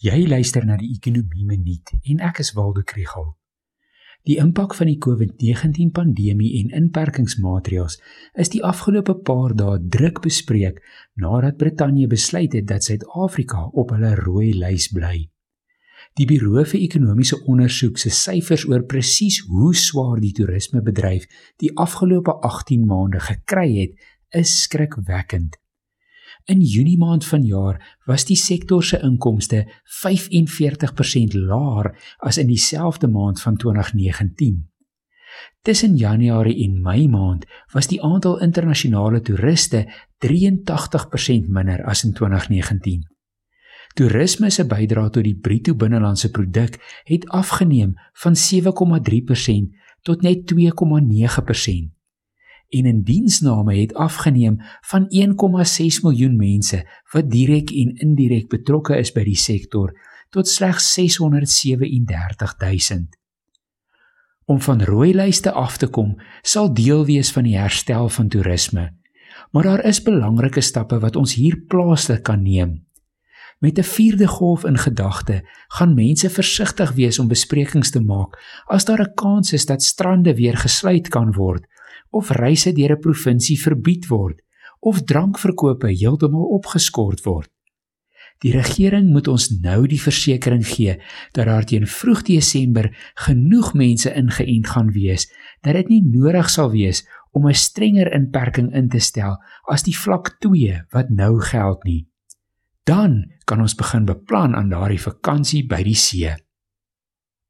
Jy luister na die Ekonomie Minuut en ek is Waldo Krugel. Die impak van die COVID-19 pandemie en inperkingsmaatreëls is die afgelope paar dae druk bespreek nadat Brittanje besluit het dat Suid-Afrika op hulle rooi lys bly. Die Buro vir Ekonomiese Onderzoek se syfers oor presies hoe swaar die toerismebedryf die afgelope 18 maande gekry het, is skrikwekkend. In Junie maand vanjaar was die sektor se inkomste 45% laer as in dieselfde maand van 2019. Tussen Januarie en Mei maand was die aantal internasionale toeriste 83% minder as in 2019. Toerisme se bydrae tot die bruto binnelandse produk het afgeneem van 7,3% tot net 2,9% en in diensname het afgeneem van 1,6 miljoen mense wat direk en indirek betrokke is by die sektor tot slegs 637 000. Om van rooi lyste af te kom, sal deel wees van die herstel van toerisme. Maar daar is belangrike stappe wat ons hier plaaslik kan neem. Met 'n vierde golf in gedagte, gaan mense versigtig wees om besprekings te maak as daar 'n kans is dat strande weer gesluit kan word of reise deur 'n provinsie verbied word of drankverkope heeltemal opgeskort word. Die regering moet ons nou die versekering gee dat daar teen vroeg Desember genoeg mense ingeënt gaan wees dat dit nie nodig sal wees om 'n strenger inperking in te stel as die vlak 2 wat nou geld nie. Dan kan ons begin beplan aan daardie vakansie by die see.